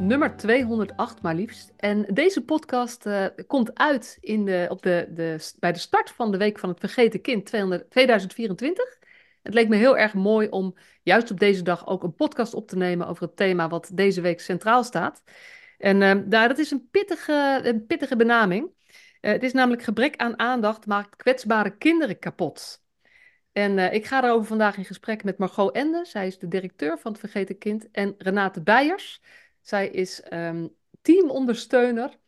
nummer 208 maar liefst. En deze podcast uh, komt uit in de, op de, de, bij de start van de Week van het Vergeten Kind 200, 2024. Het leek me heel erg mooi om juist op deze dag ook een podcast op te nemen over het thema wat deze week centraal staat. En uh, daar, dat is een pittige, een pittige benaming. Uh, het is namelijk gebrek aan aandacht maakt kwetsbare kinderen kapot. En ik ga daarover vandaag in gesprek met Margot Ende. Zij is de directeur van het Vergeten Kind. En Renate Beijers. Zij is um, teamondersteuner.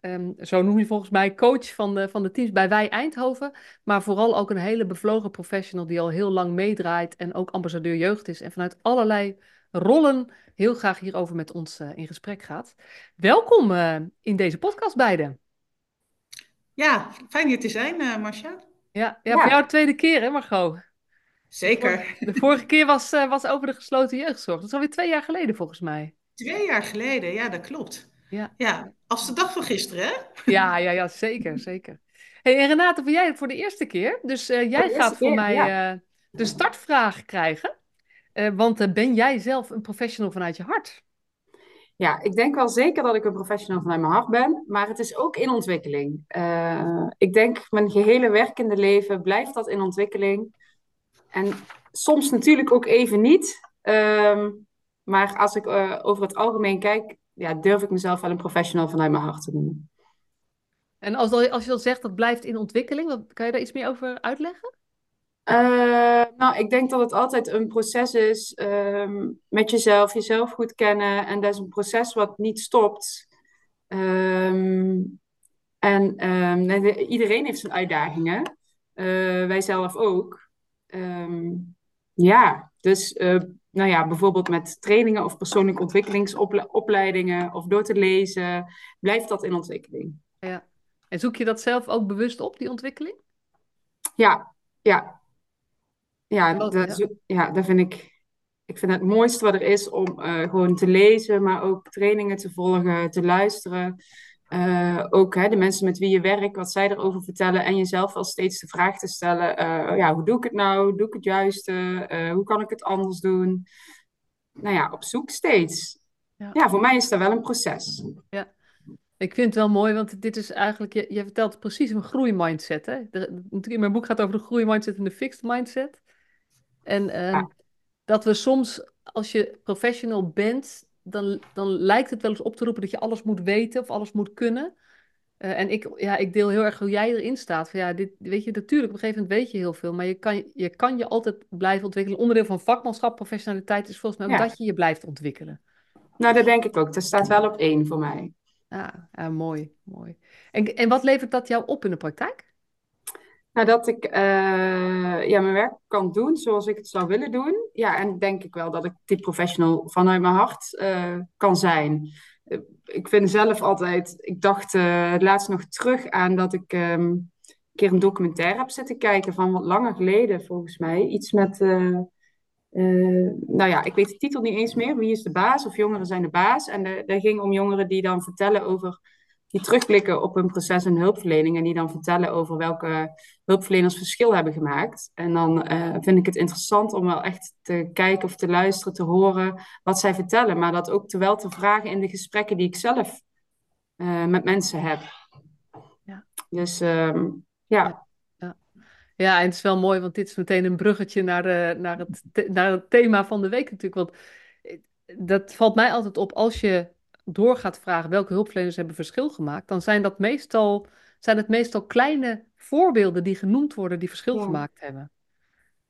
Um, zo noem je volgens mij coach van de, van de teams bij Wij Eindhoven. Maar vooral ook een hele bevlogen professional die al heel lang meedraait. En ook ambassadeur jeugd is. En vanuit allerlei rollen heel graag hierover met ons uh, in gesprek gaat. Welkom uh, in deze podcast beiden. Ja, fijn hier te zijn, uh, Marcia. Ja, ja, ja, voor jou de tweede keer hè Margot? Zeker. De vorige, de vorige keer was, was over de gesloten jeugdzorg. Dat is alweer twee jaar geleden volgens mij. Twee jaar geleden, ja, dat klopt. Ja, ja als de dag van gisteren, hè? Ja, ja, ja zeker, zeker. Hey, en Renate, voor jij voor de eerste keer. Dus uh, jij gaat voor keer, mij ja. uh, de startvraag krijgen. Uh, want ben jij zelf een professional vanuit je hart? Ja, ik denk wel zeker dat ik een professional vanuit mijn hart ben, maar het is ook in ontwikkeling. ik denk mijn gehele werkende leven blijft dat in ontwikkeling. En soms natuurlijk ook even niet. Um, maar als ik uh, over het algemeen kijk, ja, durf ik mezelf wel een professional vanuit mijn hart te noemen. En als, als je dat zegt, dat blijft in ontwikkeling, wat, kan je daar iets meer over uitleggen? Uh, nou, ik denk dat het altijd een proces is um, met jezelf, jezelf goed kennen. En dat is een proces wat niet stopt. Um, en um, iedereen heeft zijn uitdagingen. Uh, wij zelf ook. ja, dus uh, nou ja, bijvoorbeeld met trainingen of persoonlijke ontwikkelingsopleidingen of door te lezen, blijft dat in ontwikkeling. Ja. En zoek je dat zelf ook bewust op, die ontwikkeling? Ja, ja. Ja, dat, ja. ja, dat vind ik. Ik vind het mooiste wat er is om uh, gewoon te lezen, maar ook trainingen te volgen, te luisteren. Uh, ook hè, de mensen met wie je werkt, wat zij erover vertellen. En jezelf wel steeds de vraag te stellen: uh, ja, hoe doe ik het nou? Doe ik het juiste? Uh, hoe kan ik het anders doen? Nou ja, op zoek steeds. Ja, ja voor mij is dat wel een proces. Ja. Ik vind het wel mooi, want dit is eigenlijk, je, je vertelt precies een groeimindset. Hè? De, in mijn boek gaat over de groeimindset en de fixed mindset. En ja. dat we soms, als je professional bent, dan, dan lijkt het wel eens op te roepen dat je alles moet weten of alles moet kunnen. Uh, en ik, ja, ik deel heel erg hoe jij erin staat. Van, ja, dit, weet je, natuurlijk, op een gegeven moment weet je heel veel, maar je kan je, kan je altijd blijven ontwikkelen. Onderdeel van vakmanschap, professionaliteit is volgens mij ook ja. dat je je blijft ontwikkelen. Nou, dat denk ik ook. Dat staat wel op één voor mij. Ah, ja, mooi, mooi. En, en wat levert dat jou op in de praktijk? Nou, dat ik uh, ja, mijn werk kan doen zoals ik het zou willen doen. Ja, en denk ik wel dat ik die professional vanuit mijn hart uh, kan zijn. Uh, ik vind zelf altijd, ik dacht laatst nog terug aan dat ik um, een keer een documentaire heb zitten kijken van wat langer geleden volgens mij. Iets met, nou ja, ik weet de titel niet eens meer. Wie is de baas of jongeren zijn de baas? En dat ging om jongeren die dan vertellen over die terugblikken op hun proces in hulpverlening en die dan vertellen over welke hulpverleners verschil hebben gemaakt. En dan uh, vind ik het interessant om wel echt te kijken of te luisteren, te horen wat zij vertellen, maar dat ook terwijl te vragen in de gesprekken die ik zelf uh, met mensen heb. Ja. Dus um, ja. ja. Ja, en het is wel mooi, want dit is meteen een bruggetje naar, de, naar, het, naar het thema van de week natuurlijk. Want eh, dat valt mij altijd op als je door gaat vragen welke hulpverleners hebben verschil gemaakt, dan zijn dat meestal, zijn het meestal kleine voorbeelden die genoemd worden die verschil ja. gemaakt hebben.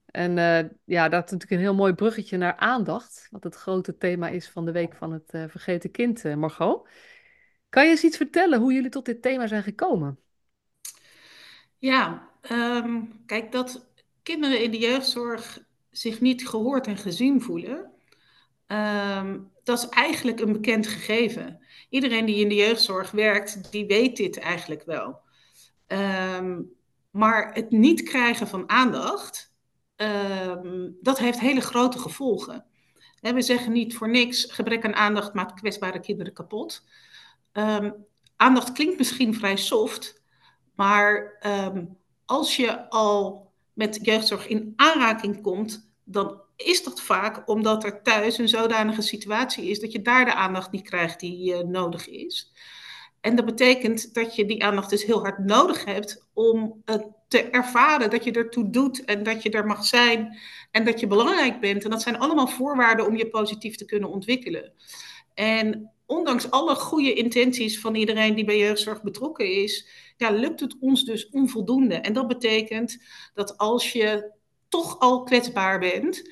En uh, ja, dat is natuurlijk een heel mooi bruggetje naar aandacht, wat het grote thema is van de week van het uh, vergeten kind, uh, Margot. Kan je eens iets vertellen hoe jullie tot dit thema zijn gekomen? Ja, um, kijk, dat kinderen in de jeugdzorg zich niet gehoord en gezien voelen, um, dat is eigenlijk een bekend gegeven. Iedereen die in de jeugdzorg werkt, die weet dit eigenlijk wel. Um, Maar het niet krijgen van aandacht, ehm, dat heeft hele grote gevolgen. we zeggen niet voor niks, gebrek aan aandacht maakt kwetsbare kinderen kapot. Ehm, aandacht klinkt misschien vrij soft, maar ehm, als je al met jeugdzorg in aanraking komt, dan is dat vaak omdat er thuis een zodanige situatie is dat je daar de aandacht niet krijgt die uh, nodig is. En dat betekent dat je die aandacht dus heel hard nodig hebt om uh, te ervaren dat je ertoe doet en dat je er mag zijn en dat je belangrijk bent. En dat zijn allemaal voorwaarden om je positief te kunnen ontwikkelen. En ondanks alle goede intenties van iedereen die bij jeugdzorg betrokken is, ja, lukt het ons dus onvoldoende. En dat betekent dat als je toch al kwetsbaar bent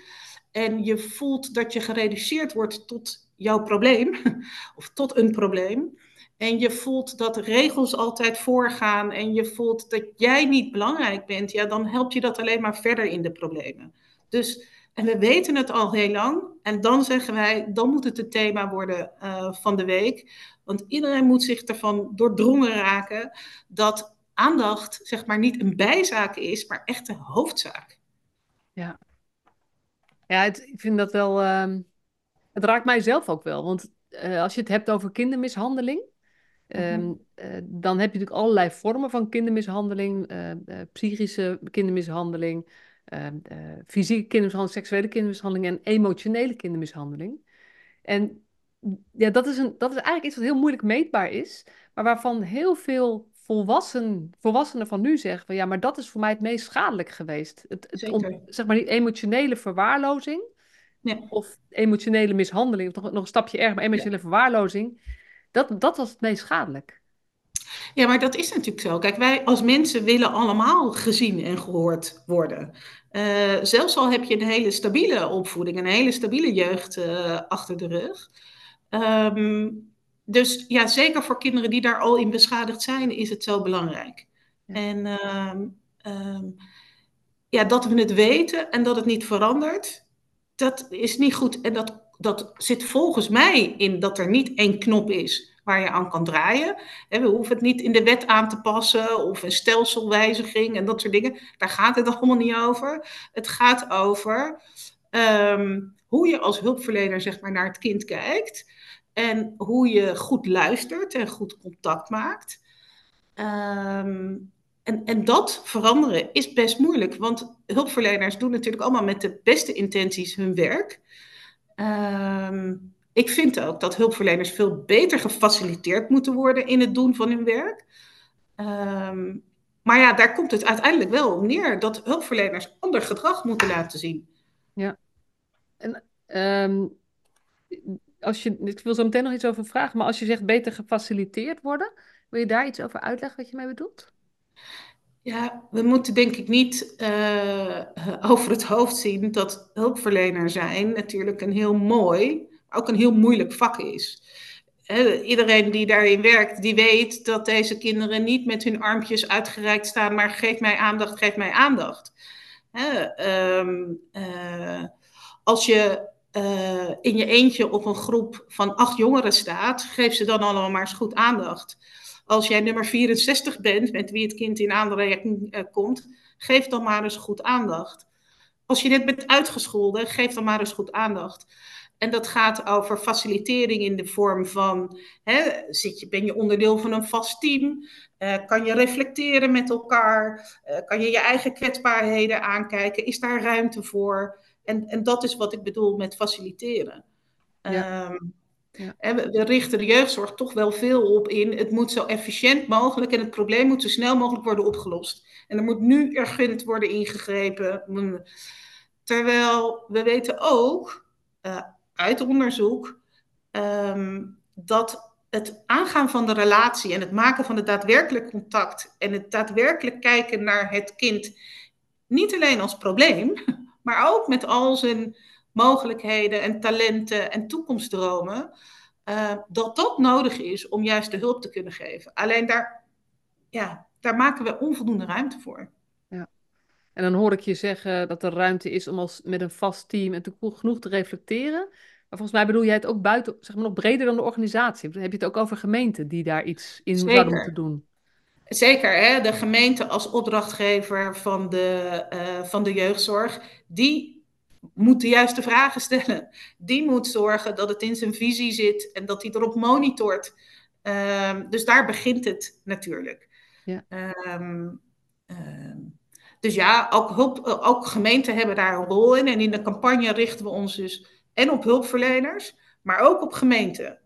en je voelt dat je gereduceerd wordt tot jouw probleem of tot een probleem. En je voelt dat regels altijd voorgaan en je voelt dat jij niet belangrijk bent, ja, dan help je dat alleen maar verder in de problemen. Dus, en we weten het al heel lang. En dan zeggen wij, dan moet het het thema worden uh, van de week. Want iedereen moet zich ervan doordrongen raken dat aandacht, zeg maar, niet een bijzaak is, maar echt de hoofdzaak. Ja, ja het, ik vind dat wel. Uh, het raakt mij zelf ook wel. Want uh, als je het hebt over kindermishandeling. Um, uh, dan heb je natuurlijk allerlei vormen van kindermishandeling, uh, psychische kindermishandeling, ehm, fysieke kindermishandeling, seksuele kindermishandeling en emotionele kindermishandeling. En ja, dat is, een, dat is eigenlijk iets wat heel moeilijk meetbaar is, maar waarvan heel veel volwassen, volwassenen van nu zeggen van ja, maar dat is voor mij het meest schadelijk geweest. Het, zeg maar die emotionele verwaarlozing ja. of emotionele mishandeling, of nog, nog een stapje erger, maar emotionele ja. verwaarlozing, dat, dat was het meest schadelijk. Ja, maar dat is natuurlijk zo. Kijk, wij als mensen willen allemaal gezien en gehoord worden. Uh, zelfs al heb je een hele stabiele opvoeding, een hele stabiele jeugd uh, achter de rug. Um, dus ja, zeker voor kinderen die daar al in beschadigd zijn, is het zo belangrijk. Ja. En um, um, ja, dat we het weten en dat het niet verandert, dat is niet goed. En dat, dat zit volgens mij in dat er niet één knop is waar je aan kan draaien. We hoeven het niet in de wet aan te passen of een stelselwijziging en dat soort dingen. Daar gaat het allemaal niet over. Het gaat over um, hoe je als hulpverlener zeg maar, naar het kind kijkt. En hoe je goed luistert en goed contact maakt. Um, en, en dat veranderen is best moeilijk, want hulpverleners doen natuurlijk allemaal met de beste intenties hun werk. Um, ik vind ook dat hulpverleners veel beter gefaciliteerd moeten worden in het doen van hun werk. Um, maar ja, daar komt het uiteindelijk wel op neer dat hulpverleners ander gedrag moeten laten zien. Ja. En als je, ik wil zo meteen nog iets over vragen, maar als je zegt beter gefaciliteerd worden, wil je daar iets over uitleggen wat je mee bedoelt? Ja, we moeten denk ik niet uh, over het hoofd zien dat hulpverlener zijn natuurlijk een heel mooi, ook een heel moeilijk vak is. Iedereen die daarin werkt, die weet dat deze kinderen niet met hun armpjes uitgereikt staan, maar geef mij aandacht, geef mij aandacht. um, uh, als je uh, in je eentje op een groep van acht jongeren staat, geef ze dan allemaal maar eens goed aandacht. Als jij nummer 64 bent, met wie het kind in aanraking uh, komt, geef dan maar eens goed aandacht. Als je net bent uitgescholden, geef dan maar eens goed aandacht. En dat gaat over facilitering in de vorm van: hè, zit je, ben je onderdeel van een vast team? Uh, kan je reflecteren met elkaar? Kan je je eigen kwetsbaarheden aankijken? Is daar ruimte voor? En, en dat is wat ik bedoel met faciliteren. Ja. Um, ja. En we, we, richten de jeugdzorg toch wel veel op in. Het moet zo efficiënt mogelijk en het probleem moet zo snel mogelijk worden opgelost. En er moet nu urgent worden ingegrepen. Terwijl we weten ook uh, uit onderzoek um, dat het aangaan van de relatie en het maken van het daadwerkelijk contact en het daadwerkelijk kijken naar het kind niet alleen als probleem, maar ook met al zijn mogelijkheden en talenten en toekomstdromen, uh, dat dat nodig is om juist de hulp te kunnen geven. Alleen daar, ja, daar maken we onvoldoende ruimte voor. Ja. En dan hoor ik je zeggen dat er ruimte is om als, met een vast team en te, genoeg te reflecteren. Maar volgens mij bedoel jij het ook buiten, zeg maar nog breder dan de organisatie. Heb je het ook over gemeenten die daar iets in Zeker. zouden moeten doen? Zeker, hè? de gemeente als opdrachtgever van de, uh, van de jeugdzorg, die moet de juiste vragen stellen. Die moet zorgen dat het in zijn visie zit en dat hij erop monitort. Um, dus daar begint het natuurlijk. Ja. Um, um, dus ja, ook, hulp, ook gemeenten hebben daar een rol in. En in de campagne richten we ons dus en op hulpverleners, maar ook op gemeenten.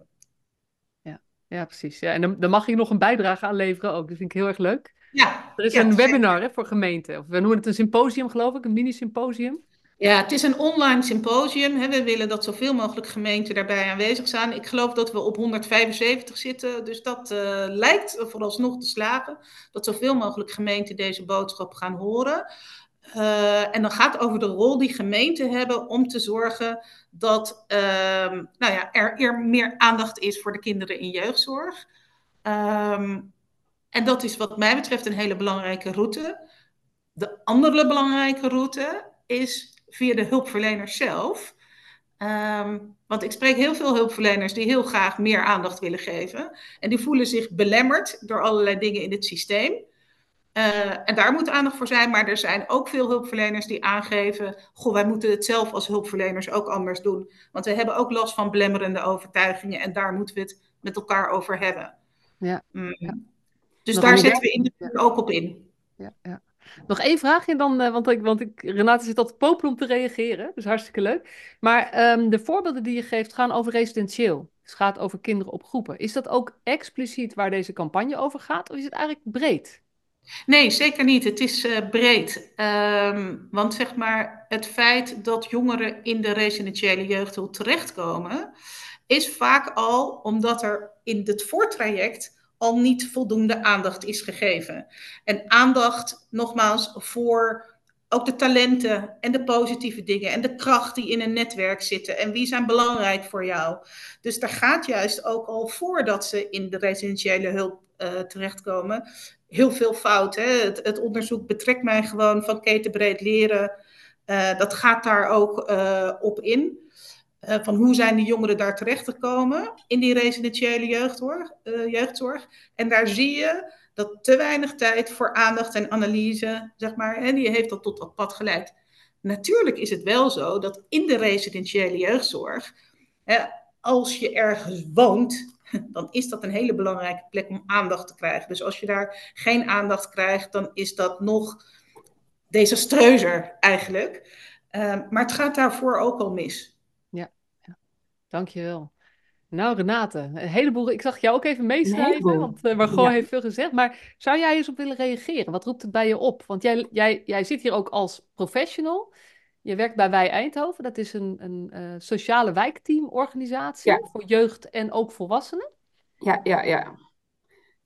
Ja, precies. Ja, en dan, dan mag je nog een bijdrage aan leveren ook. Dat vind ik heel erg leuk. Ja, er is een webinar hè, voor gemeenten. Of we noemen het een symposium, geloof ik, een mini-symposium. Ja, het is een online symposium. We willen dat zoveel mogelijk gemeenten daarbij aanwezig zijn. Ik geloof dat we op 175 zitten, dus dat uh, lijkt vooralsnog te slagen. Dat zoveel mogelijk gemeenten deze boodschap gaan horen. Uh, en dan gaat het over de rol die gemeenten hebben om te zorgen dat uh, nou ja, er, er, meer aandacht is voor de kinderen in jeugdzorg. Um, en dat is wat mij betreft een hele belangrijke route. De andere belangrijke route is via de hulpverleners zelf. Um, want ik spreek heel veel hulpverleners die heel graag meer aandacht willen geven. En die voelen zich belemmerd door allerlei dingen in het systeem. Uh, en daar moet aandacht voor zijn. Maar er zijn ook veel hulpverleners die aangeven: Goh, wij moeten het zelf als hulpverleners ook anders doen. Want we hebben ook last van belemmerende overtuigingen. En daar moeten we het met elkaar over hebben. Ja. Mm. ja. Dus daar zetten we in de ook op in. Ja, ja. Nog één vraagje dan, uh, want, ik, want ik, Renate zit altijd popelen om te reageren, dus hartstikke leuk. Maar um, de voorbeelden die je geeft gaan over residentieel. Dus het gaat over kinderen op groepen. Is dat ook expliciet waar deze campagne over gaat, of is het eigenlijk breed? Nee, zeker niet. Het is uh, breed. Um, want zeg maar, het feit dat jongeren in de residentiële jeugdhulp terechtkomen, is vaak al omdat er in het voortraject al niet voldoende aandacht is gegeven. En aandacht, nogmaals, voor ook de talenten en de positieve dingen en de kracht die in een netwerk zitten en wie zijn belangrijk voor jou. Dus daar gaat juist ook al voordat ze in de residentiële hulp uh, terechtkomen heel veel fout. Hè? Het, het, onderzoek betrekt mij gewoon van ketenbreed leren. Uh, dat gaat daar ook uh, op in. Uh, van hoe zijn die jongeren daar terechtgekomen in die residentiële jeugdzorg, jeugdzorg. En daar zie je dat te weinig tijd voor aandacht en analyse, zeg maar, en die heeft dat tot dat pad geleid. Natuurlijk is het wel zo dat in de residentiële jeugdzorg, hè, als je ergens woont, dan is dat een hele belangrijke plek om aandacht te krijgen. Dus als je daar geen aandacht krijgt, dan is dat nog desastreuzer eigenlijk. Uh, maar het gaat daarvoor ook al mis. Dankjewel. Nou, Renate, een heleboel. Ik zag jou ook even meeschrijven, want uh, Margot ja. heeft veel gezegd. Maar zou jij eens op willen reageren? Wat roept het bij je op? Want jij, jij, jij zit hier ook als professional. Je werkt bij Wij Eindhoven. Dat is een, een uh, sociale wijkteamorganisatie ja. voor jeugd en ook volwassenen. Ja, ja, ja.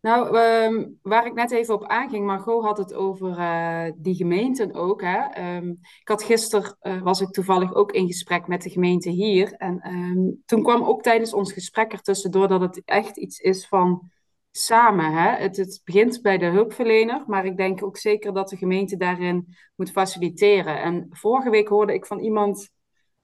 Nou, um, waar ik net even op aanging, Margot had het over uh, die gemeenten ook. Hè? Um, ik had gisteren, uh, was ik toevallig ook in gesprek met de gemeente hier. En um, toen kwam ook tijdens ons gesprek ertussendoor dat het echt iets is van samen. Hè? Het, het begint bij de hulpverlener, maar ik denk ook zeker dat de gemeente daarin moet faciliteren. En vorige week hoorde ik van iemand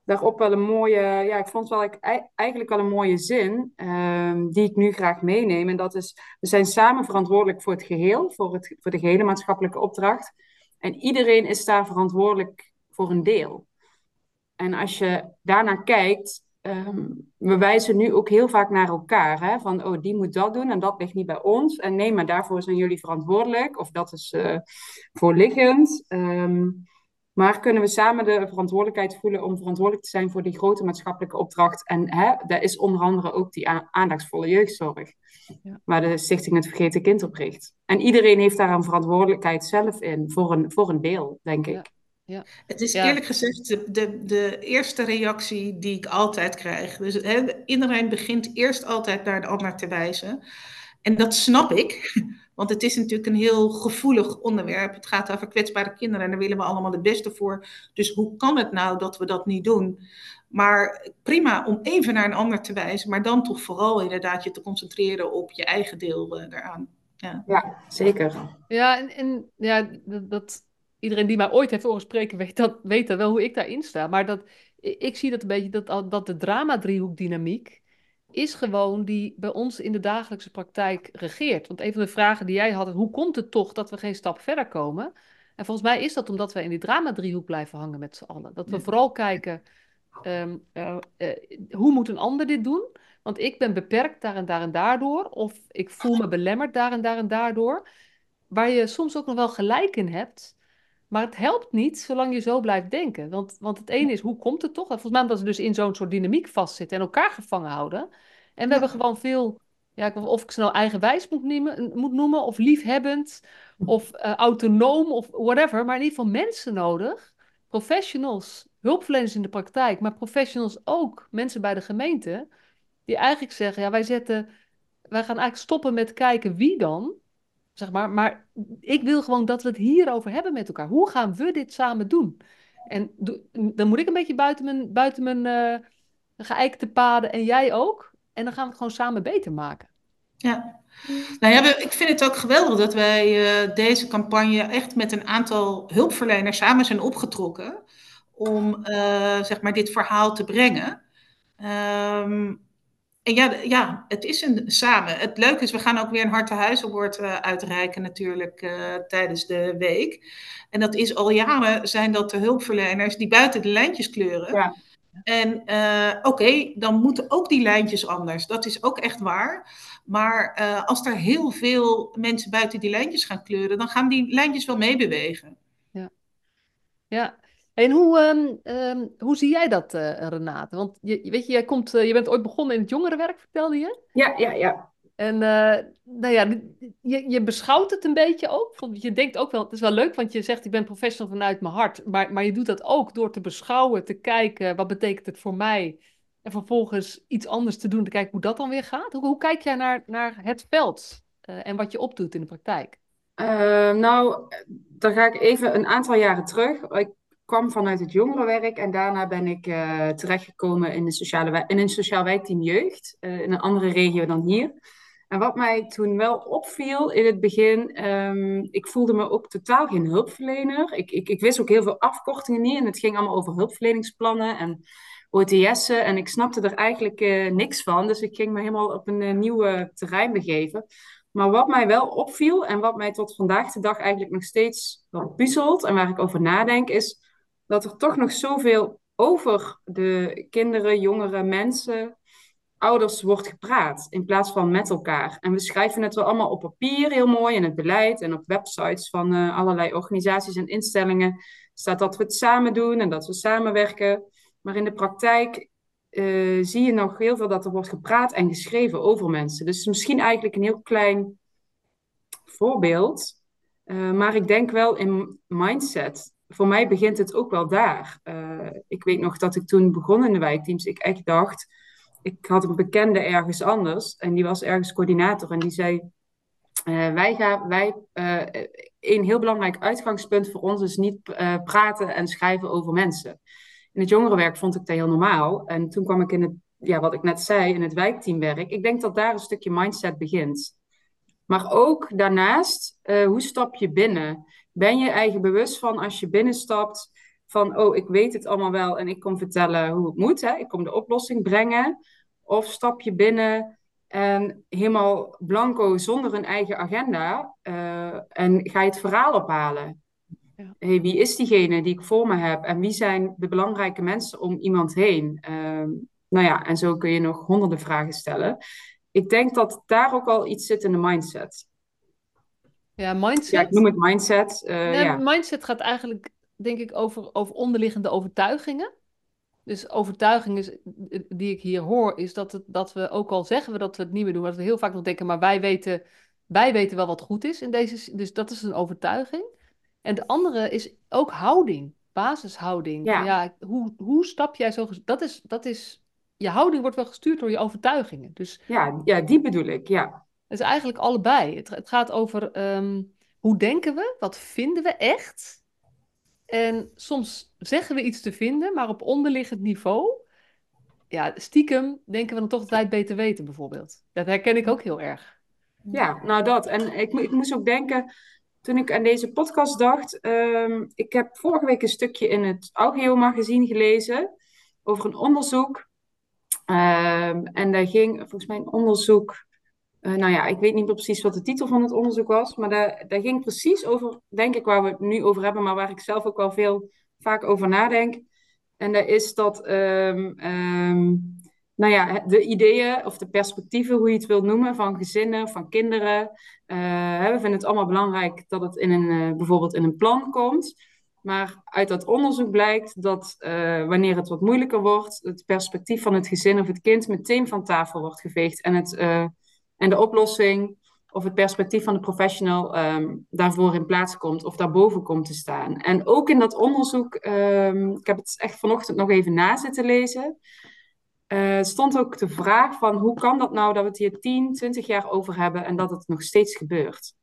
daarop wel een mooie, ja, ik vond wel eigenlijk wel een mooie zin, um, die ik nu graag meeneem. En dat is, we zijn samen verantwoordelijk voor het geheel, voor, het, voor de gehele maatschappelijke opdracht. En iedereen is daar verantwoordelijk voor een deel. En als je daarnaar kijkt, um, we wijzen nu ook heel vaak naar elkaar. Hè? Van, oh, die moet dat doen en dat ligt niet bij ons. En nee, maar daarvoor zijn jullie verantwoordelijk. Of dat is uh, voorliggend. Um, maar kunnen we samen de verantwoordelijkheid voelen om verantwoordelijk te zijn voor die grote maatschappelijke opdracht? En hè, daar is onder andere ook die aandachtsvolle jeugdzorg, ja. waar de Stichting Het Vergeten Kind op richt. En iedereen heeft daar een verantwoordelijkheid zelf in, voor een, voor een deel, denk ik. Ja. Ja. Het is eerlijk gezegd de, de, de, eerste reactie die ik altijd krijg. Dus hè, iedereen begint eerst altijd naar de ander te wijzen. En dat snap ik. Want het is natuurlijk een heel gevoelig onderwerp. Het gaat over kwetsbare kinderen en daar willen we allemaal het beste voor. Dus hoe kan het nou dat we dat niet doen? Maar prima om even naar een ander te wijzen, maar dan toch vooral inderdaad je te concentreren op je eigen deel uh, daaraan. Ja. ja, zeker. Ja, en, en ja, dat, dat, iedereen die mij ooit heeft horen spreken, weet dat, weet dat wel hoe ik daarin sta. Maar dat, ik zie dat een beetje, dat, dat de drama-driehoek-dynamiek, is gewoon die bij ons in de dagelijkse praktijk regeert. Want een van de vragen die jij had, hoe komt het toch dat we geen stap verder komen? En volgens mij is dat omdat we in die drama-driehoek blijven hangen met z'n allen. Dat we vooral kijken, ehm, eh, eh, hoe moet een ander dit doen? Want ik ben beperkt daar en daar en daardoor. Of ik voel me belemmerd daar en daar en daardoor. Waar je soms ook nog wel gelijk in hebt. Maar het helpt niet zolang je zo blijft denken. Want, want het ene is, hoe komt het toch? Volgens mij omdat ze dus in zo'n soort dynamiek vastzitten en elkaar gevangen houden. En we hebben gewoon veel, ja, of ik ze nou eigenwijs moet noemen, moet noemen of liefhebbend, of uh, autonoom, of whatever. Maar in ieder geval mensen nodig, professionals, hulpverleners in de praktijk, maar professionals ook, mensen bij de gemeente, die eigenlijk zeggen, ja, wij zetten, wij gaan eigenlijk stoppen met kijken wie dan, zeg maar, maar ik wil gewoon dat we het hierover hebben met elkaar. Hoe gaan we dit samen doen? En dan moet ik een beetje buiten mijn, buiten mijn uh, geëikte paden en jij ook. En dan gaan we het gewoon samen beter maken. Ja, nou ja, ik vind het ook geweldig dat wij uh, deze campagne echt met een aantal hulpverleners samen zijn opgetrokken om uh, zeg maar dit verhaal te brengen. Um, en ja, ja, het is een samen. Het leuke is, we gaan ook weer een hartenhuizenwoord uh, uitreiken natuurlijk uh, tijdens de week. En dat is al jaren zijn dat de hulpverleners die buiten de lijntjes kleuren. Ja. En uh, oké, okay, dan moeten ook die lijntjes anders. Dat is ook echt waar. Maar als er heel veel mensen buiten die lijntjes gaan kleuren, dan gaan die lijntjes wel meebewegen. Ja, ja. En hoe, um, um, hoe zie jij dat, uh, Renate? Want je, weet je, jij komt, uh, je bent ooit begonnen in het jongerenwerk, vertelde je? Ja, ja, ja. En uh, nou ja, je, je beschouwt het een beetje ook. Want je denkt ook wel, het is wel leuk, want je zegt ik ben professional vanuit mijn hart. Maar, maar je doet dat ook door te beschouwen, te kijken, wat betekent het voor mij? En vervolgens iets anders te doen, te kijken hoe dat dan weer gaat. Hoe, hoe kijk jij naar, naar het veld en wat je opdoet in de praktijk? nou, dan ga ik even een aantal jaren terug. Ik kwam vanuit het jongerenwerk en daarna ben ik uh, terechtgekomen in, de sociale in een sociaal wijkteam jeugd, uh, in een andere regio dan hier. En wat mij toen wel opviel in het begin, um, ik voelde me ook totaal geen hulpverlener. Ik, ik, ik wist ook heel veel afkortingen niet en het ging allemaal over hulpverleningsplannen en OTS'en en ik snapte er eigenlijk uh, niks van. Dus ik ging me helemaal op een nieuwe terrein begeven. Maar wat mij wel opviel en wat mij tot vandaag de dag eigenlijk nog steeds wel puzzelt en waar ik over nadenk, is dat er toch nog zoveel over de kinderen, jongeren, mensen, ouders wordt gepraat in plaats van met elkaar. En we schrijven het wel allemaal op papier heel mooi in het beleid en op websites van uh, allerlei organisaties en instellingen staat dat we het samen doen en dat we samenwerken. Maar in de praktijk uh, zie je nog heel veel dat er wordt gepraat en geschreven over mensen. Dus misschien eigenlijk een heel klein voorbeeld. Uh, maar ik denk wel in mindset voor mij begint het ook wel daar. Uh, ik weet nog dat ik toen begon in de wijkteams, ik echt dacht, ik had een bekende ergens anders en die was ergens coördinator en die zei, uh, wij gaan, wij, uh, een heel belangrijk uitgangspunt voor ons is niet praten en schrijven over mensen. In het jongerenwerk vond ik dat heel normaal en toen kwam ik in het, ja, wat ik net zei, in het wijkteamwerk. Ik denk dat daar een stukje mindset begint. Maar ook daarnaast, hoe stap je binnen? Ben je eigen bewust van als je binnenstapt van, oh, ik weet het allemaal wel en ik kom vertellen hoe het moet. Hè? Ik kom de oplossing brengen. Of stap je binnen en helemaal blanco zonder een eigen agenda uh, en ga je het verhaal ophalen. Ja. Hey, wie is diegene die ik voor me heb en wie zijn de belangrijke mensen om iemand heen? Uh, nou ja, en zo kun je nog honderden vragen stellen. Ik denk dat daar ook al iets zit in de mindset. Ja, mindset. Ja, ik noem het mindset. Uh, ja, Mindset gaat eigenlijk, denk ik, over, over onderliggende overtuigingen. Dus overtuigingen die ik hier hoor, is dat, het, dat we, ook al zeggen we dat we het niet meer doen, dat we heel vaak nog denken, maar wij weten, wij weten wel wat goed is in deze. Dus dat is een overtuiging. En de andere is ook houding, basishouding. Ja. ja hoe, hoe stap jij zo? Dat is, dat is, je houding wordt wel gestuurd door je overtuigingen. Dus, ja, ja, die bedoel ik, ja. Is eigenlijk allebei. Het, gaat over um, hoe denken we, wat vinden we echt. En soms zeggen we iets te vinden, maar op onderliggend niveau, ja, stiekem denken we dan toch dat beter weten, bijvoorbeeld. Dat herken ik ook heel erg. Ja, nou dat. En ik, ik moest ook denken, toen ik aan deze podcast dacht, um, ik heb vorige week een stukje in het Augeo magazine gelezen over een onderzoek Ehm, en daar ging volgens mij een onderzoek. Uh, nou ja, ik weet niet precies wat de titel van het onderzoek was, maar daar, ging precies over, denk ik, waar we het nu over hebben, maar waar ik zelf ook wel veel vaak over nadenk. En dat is dat, um, um, nou ja, de ideeën of de perspectieven, hoe je het wilt noemen, van gezinnen, van kinderen. Uh, we vinden het allemaal belangrijk dat het in een, uh, bijvoorbeeld in een plan komt. Maar uit dat onderzoek blijkt dat wanneer het wat moeilijker wordt, het perspectief van het gezin of het kind meteen van tafel wordt geveegd. En, het, en de oplossing of het perspectief van de professional um, daarvoor in plaats komt of daarboven komt te staan. En ook in dat onderzoek, um, ik heb het echt vanochtend nog even na zitten lezen, uh, stond ook de vraag van hoe kan dat nou dat we het hier 10, 20 jaar over hebben en dat het nog steeds gebeurt.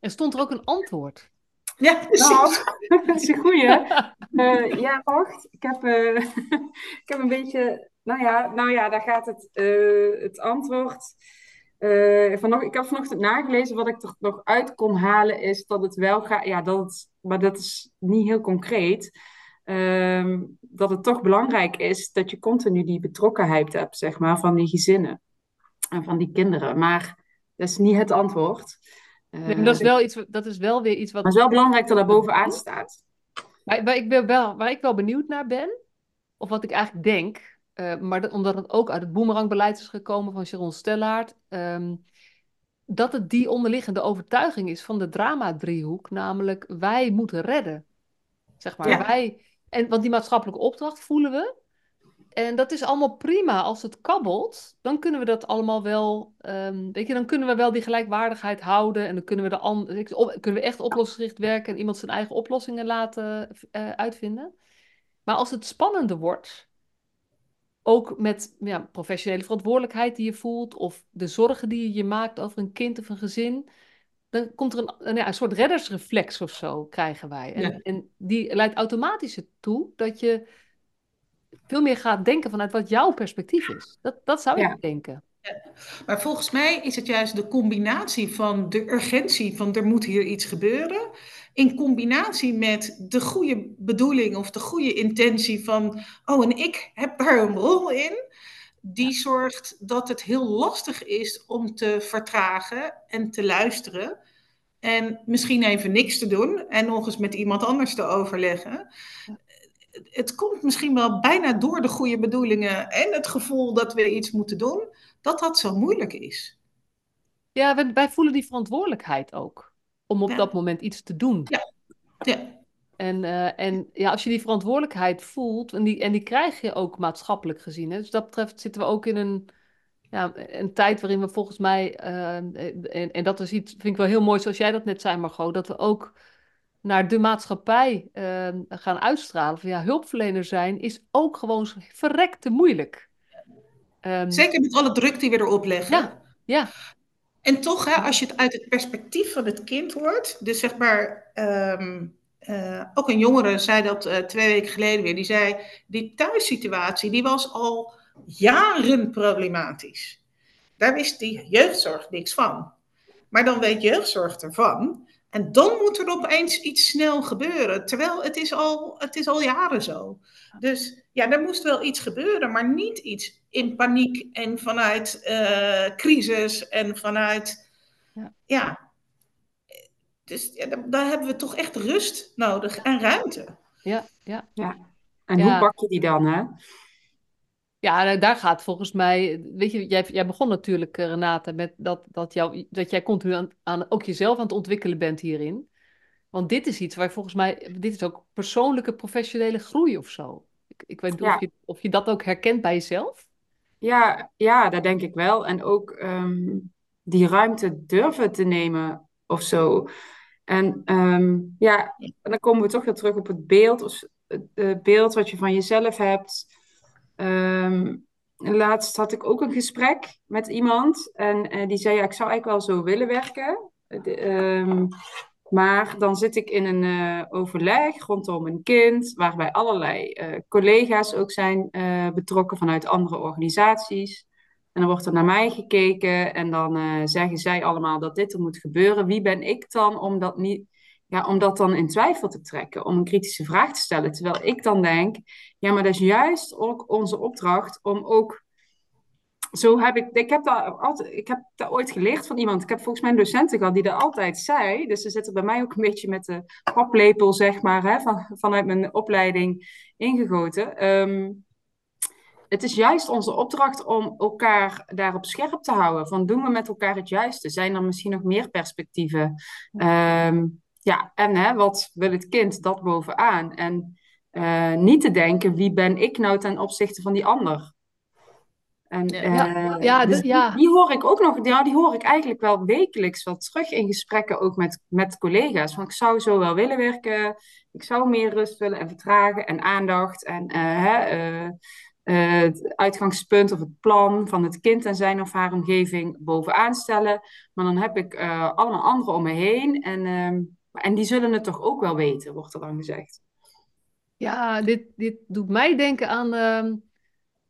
En stond er ook een antwoord? Ja, precies. Nou, dat is een goeie. Uh, ja, wacht. Ik heb, uh, ik heb een beetje... Nou ja, nou ja daar gaat het, uh, het antwoord... Vanog, ik heb vanochtend nagelezen. Wat ik er nog uit kon halen is dat het wel gaat... Ja, dat het, maar dat is niet heel concreet. Um, dat het toch belangrijk is dat je continu die betrokkenheid hebt, zeg maar, van die gezinnen. En van die kinderen. Maar dat is niet het antwoord. Nee, dat, is wel iets, dat is wel weer iets wat. Maar het is wel belangrijk dat er bovenaan staat. Waar, ik wel, waar ik wel benieuwd naar ben, of wat ik eigenlijk denk, uh, maar dat, omdat het ook uit het boemerangbeleid is gekomen van Sharon Stellaert, um, dat het die onderliggende overtuiging is van de drama-driehoek, namelijk wij moeten redden. Zeg maar, ja. wij. En, want die maatschappelijke opdracht voelen we. En dat is allemaal prima. Als het kabbelt, dan kunnen we dat allemaal wel. Um, weet je, dan kunnen we wel die gelijkwaardigheid houden. En dan kunnen we, de an- kunnen we echt oplossingsgericht werken en iemand zijn eigen oplossingen laten uh, uitvinden. Maar als het spannender wordt, ook met ja, professionele verantwoordelijkheid die je voelt, of de zorgen die je je maakt over een kind of een gezin, dan komt er een, een, ja, een soort reddersreflex of zo, krijgen wij. En, ja. en die leidt automatisch toe dat je veel meer gaat denken vanuit wat jouw perspectief is. Dat, dat zou ik denken. Maar volgens mij is het juist de combinatie van de urgentie van er moet hier iets gebeuren, in combinatie met de goede bedoeling of de goede intentie van, oh en ik heb daar een rol in, die zorgt dat het heel lastig is om te vertragen en te luisteren. En misschien even niks te doen en nog eens met iemand anders te overleggen het komt misschien wel bijna door de goede bedoelingen en het gevoel dat we iets moeten doen, dat dat zo moeilijk is. Ja, wij, wij voelen die verantwoordelijkheid ook om op ja. dat moment iets te doen. Ja. ja. En, uh, en ja, als je die verantwoordelijkheid voelt, en die, en die krijg je ook maatschappelijk gezien. Hè? Dus dat betreft zitten we ook in een, ja, een tijd waarin we volgens mij, uh, en, en dat is iets, vind ik wel heel mooi zoals jij dat net zei Margot, dat we ook naar de maatschappij uh, gaan uitstralen. Van ja, hulpverlener zijn is ook gewoon verrekte moeilijk. Um, Zeker met alle druk die we erop leggen. Ja, ja. En toch, hè, als je het uit het perspectief van het kind hoort, dus zeg maar, um, uh, ook een jongere zei dat uh, twee weken geleden weer, die zei, die thuissituatie, die was al jaren problematisch. Daar wist die jeugdzorg niks van. Maar dan weet jeugdzorg ervan. En dan moet er opeens iets snel gebeuren. Terwijl het is al, het is al jaren zo. Dus ja, er moest wel iets gebeuren, maar niet iets in paniek en vanuit uh, crisis en vanuit. Ja. ja. Dus ja, daar, daar, hebben we toch echt rust nodig en ruimte. Ja, ja. ja. En ja. hoe pak je die dan, hè? Ja, nou, daar gaat volgens mij. Weet je, jij, jij begon natuurlijk, eh, Renate, met dat, dat, jou, dat jij continu aan, aan, ook jezelf aan het ontwikkelen bent hierin. Want dit is iets waar volgens mij. Dit is ook persoonlijke, professionele groei of zo. Ik, ik weet niet ja. of, je, of je dat ook herkent bij jezelf. Ja, ja dat denk ik wel. En ook um, die ruimte durven te nemen of zo. En um, ja, dan komen we toch weer terug op het beeld, of het beeld wat je van jezelf hebt. Um, laatst had ik ook een gesprek met iemand en uh, die zei: ja, Ik zou eigenlijk wel zo willen werken. De, um, maar dan zit ik in een uh, overleg rondom een kind, waarbij allerlei uh, collega's ook zijn betrokken vanuit andere organisaties. En dan wordt er naar mij gekeken en dan zeggen zij allemaal dat dit er moet gebeuren. Wie ben ik dan om dat niet ja, om dat dan in twijfel te trekken, om een kritische vraag te stellen. Terwijl ik dan denk, ja, maar dat is juist ook onze opdracht om ook zo heb ik, ik heb, dat altijd, ik heb dat ooit geleerd van iemand. Ik heb volgens mij een docenten gehad die dat altijd zei. Dus ze zitten bij mij ook een beetje met de paplepel, zeg maar, hè, van, vanuit mijn opleiding ingegoten. Ehm, het is juist onze opdracht om elkaar daarop scherp te houden. Van doen we met elkaar het juiste? Zijn er misschien nog meer perspectieven? Ehm, ja, en hè, wat wil het kind dat bovenaan? En uh, niet te denken, wie ben ik nou ten opzichte van die ander? En, ja, uh, ja, dus ja. Die, die, hoor ik ook nog, ja, die hoor ik eigenlijk wel wekelijks wel terug in gesprekken ook met, met collega's. Van ik zou zo wel willen werken, ik zou meer rust willen en vertragen en aandacht en uh, het uitgangspunt of het plan van het kind en zijn of haar omgeving bovenaan stellen. Maar dan heb ik allemaal anderen om me heen en, ehm, en die zullen het toch ook wel weten, wordt er dan gezegd. Ja, dit, dit doet mij denken aan ehm,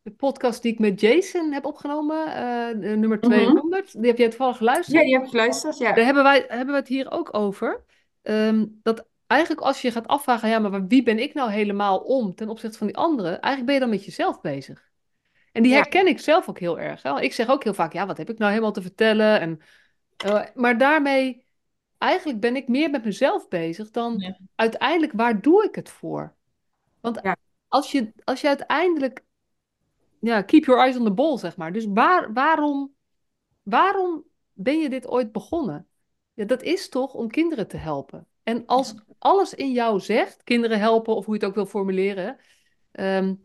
de podcast die ik met Jason heb opgenomen, uh, nummer 200. Mhm. Die heb jij toevallig geluisterd? Ja, die heb ik geluisterd, ja. Daar hebben, wij, hebben we het hier ook over. Um, dat eigenlijk als je gaat afvragen, ja, maar wie ben ik nou helemaal om ten opzichte van die anderen? Eigenlijk ben je dan met jezelf bezig. En die herken ik zelf ook heel erg. Hè? Ik zeg ook heel vaak, ja, wat heb ik nou helemaal te vertellen? En, uh, maar daarmee, eigenlijk ben ik meer met mezelf bezig dan uiteindelijk, waar doe ik het voor? Want als, je, als je uiteindelijk, ja, keep your eyes on the ball, zeg maar. Dus waar, waarom, waarom ben je dit ooit begonnen? Ja, dat is toch om kinderen te helpen. En als alles in jou zegt, kinderen helpen of hoe je het ook wil formuleren, um,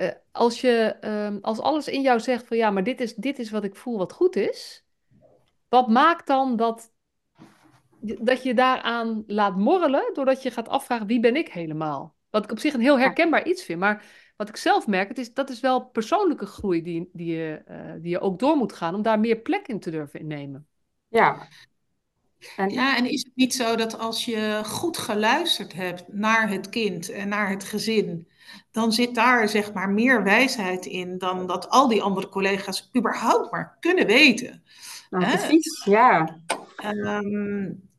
uh, als, je, um, als alles in jou zegt van ja, maar dit is, dit is wat ik voel wat goed is, wat maakt dan dat, dat je daaraan laat morrelen doordat je gaat afvragen wie ben ik helemaal? Wat ik op zich een heel herkenbaar iets vind. Maar wat ik zelf merk, het is, dat is wel persoonlijke groei die, die, je, uh, die je ook door moet gaan om daar meer plek in te durven innemen. Ja. En... Ja, en is het niet zo dat als je goed geluisterd hebt naar het kind en naar het gezin, dan zit daar zeg maar meer wijsheid in dan dat al die andere collega's überhaupt maar kunnen weten. Nou, precies, ja. Um,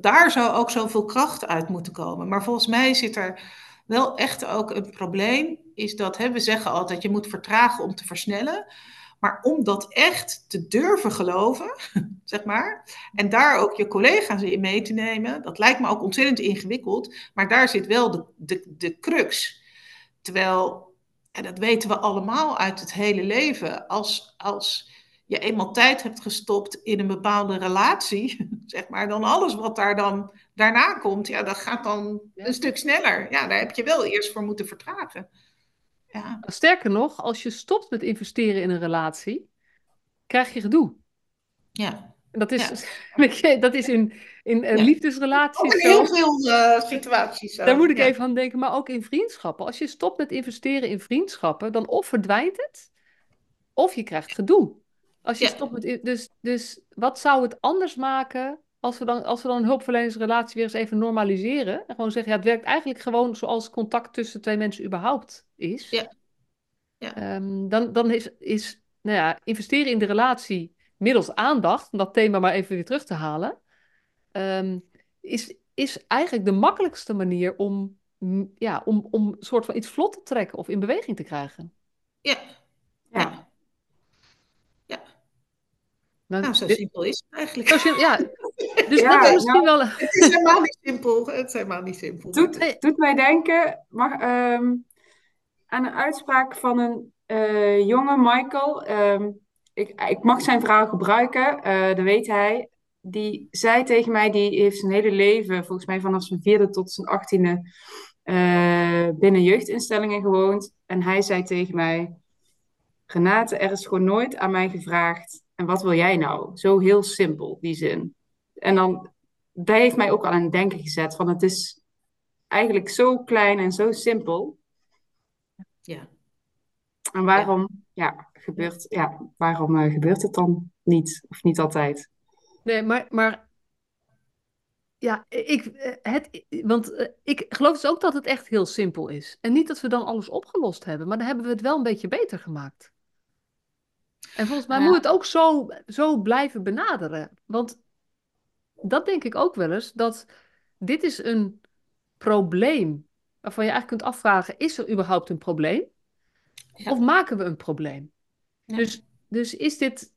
daar zou ook zoveel kracht uit moeten komen. Maar volgens mij zit er wel echt ook een probleem is dat hè, we zeggen altijd je moet vertragen om te versnellen. Maar om dat echt te durven geloven, zeg maar, en daar ook je collega's in mee te nemen, dat lijkt me ook ontzettend ingewikkeld, maar daar zit wel de, de, de crux. Terwijl, en dat weten we allemaal uit het hele leven, als, als je eenmaal tijd hebt gestopt in een bepaalde relatie, zeg maar, dan alles wat daar dan daarna komt, ja, dat gaat dan een stuk sneller. Ja, daar heb je wel eerst voor moeten vertragen. Ja. Sterker nog, als je stopt met investeren in een relatie, krijg je gedoe. Ja. Dat is, ja. dat is in, in ja. liefdesrelaties. Ook in heel veel uh, situaties. Daar moet ik even aan denken, maar ook in vriendschappen. Als je stopt met investeren in vriendschappen, dan of verdwijnt het, of je krijgt gedoe. Als je stopt met. Dus, dus wat zou het anders maken als we, dan, als we dan een hulpverlenersrelatie weer eens even normaliseren? En gewoon zeggen, ja, het werkt eigenlijk gewoon zoals contact tussen twee mensen überhaupt is. Ja. ja. Um, dan, dan is, is nou ja, investeren in de relatie middels aandacht, om dat thema maar even weer terug te halen, um, is, is eigenlijk de makkelijkste manier om, ja, om, om een soort van iets vlot te trekken of in beweging te krijgen. Ja. ja. Nou, nou zo simpel is het eigenlijk. Zo ja, dus ja, dat is misschien nou, wel... Het is helemaal niet simpel. Het is helemaal niet simpel. Doet, doet mij denken mag, um, aan een uitspraak van een uh, jonge Michael. Um, ik, ik mag zijn verhaal gebruiken, uh, dat weet hij. Die zei tegen mij, die heeft zijn hele leven, volgens mij vanaf zijn vierde tot zijn achttiende, uh, binnen jeugdinstellingen gewoond. En hij zei tegen mij, Renate, er is gewoon nooit aan mij gevraagd en wat wil jij nou? Zo heel simpel, die zin. En dan, dat heeft mij ook aan het denken gezet. Van het is eigenlijk zo klein en zo simpel. Ja. En waarom, ja, gebeurt, ja, waarom uh, gebeurt het dan niet? Of niet altijd? Nee, maar, maar ja, ik, eh, het, want eh, ik geloof dus ook dat het echt heel simpel is. En niet dat we dan alles opgelost hebben, maar dan hebben we het wel een beetje beter gemaakt. En volgens mij moet het ook zo, zo blijven benaderen. Want dat denk ik ook wel eens, dat dit is een probleem waarvan je eigenlijk kunt afvragen, is er überhaupt een probleem? Of maken we een probleem? Dus dus is dit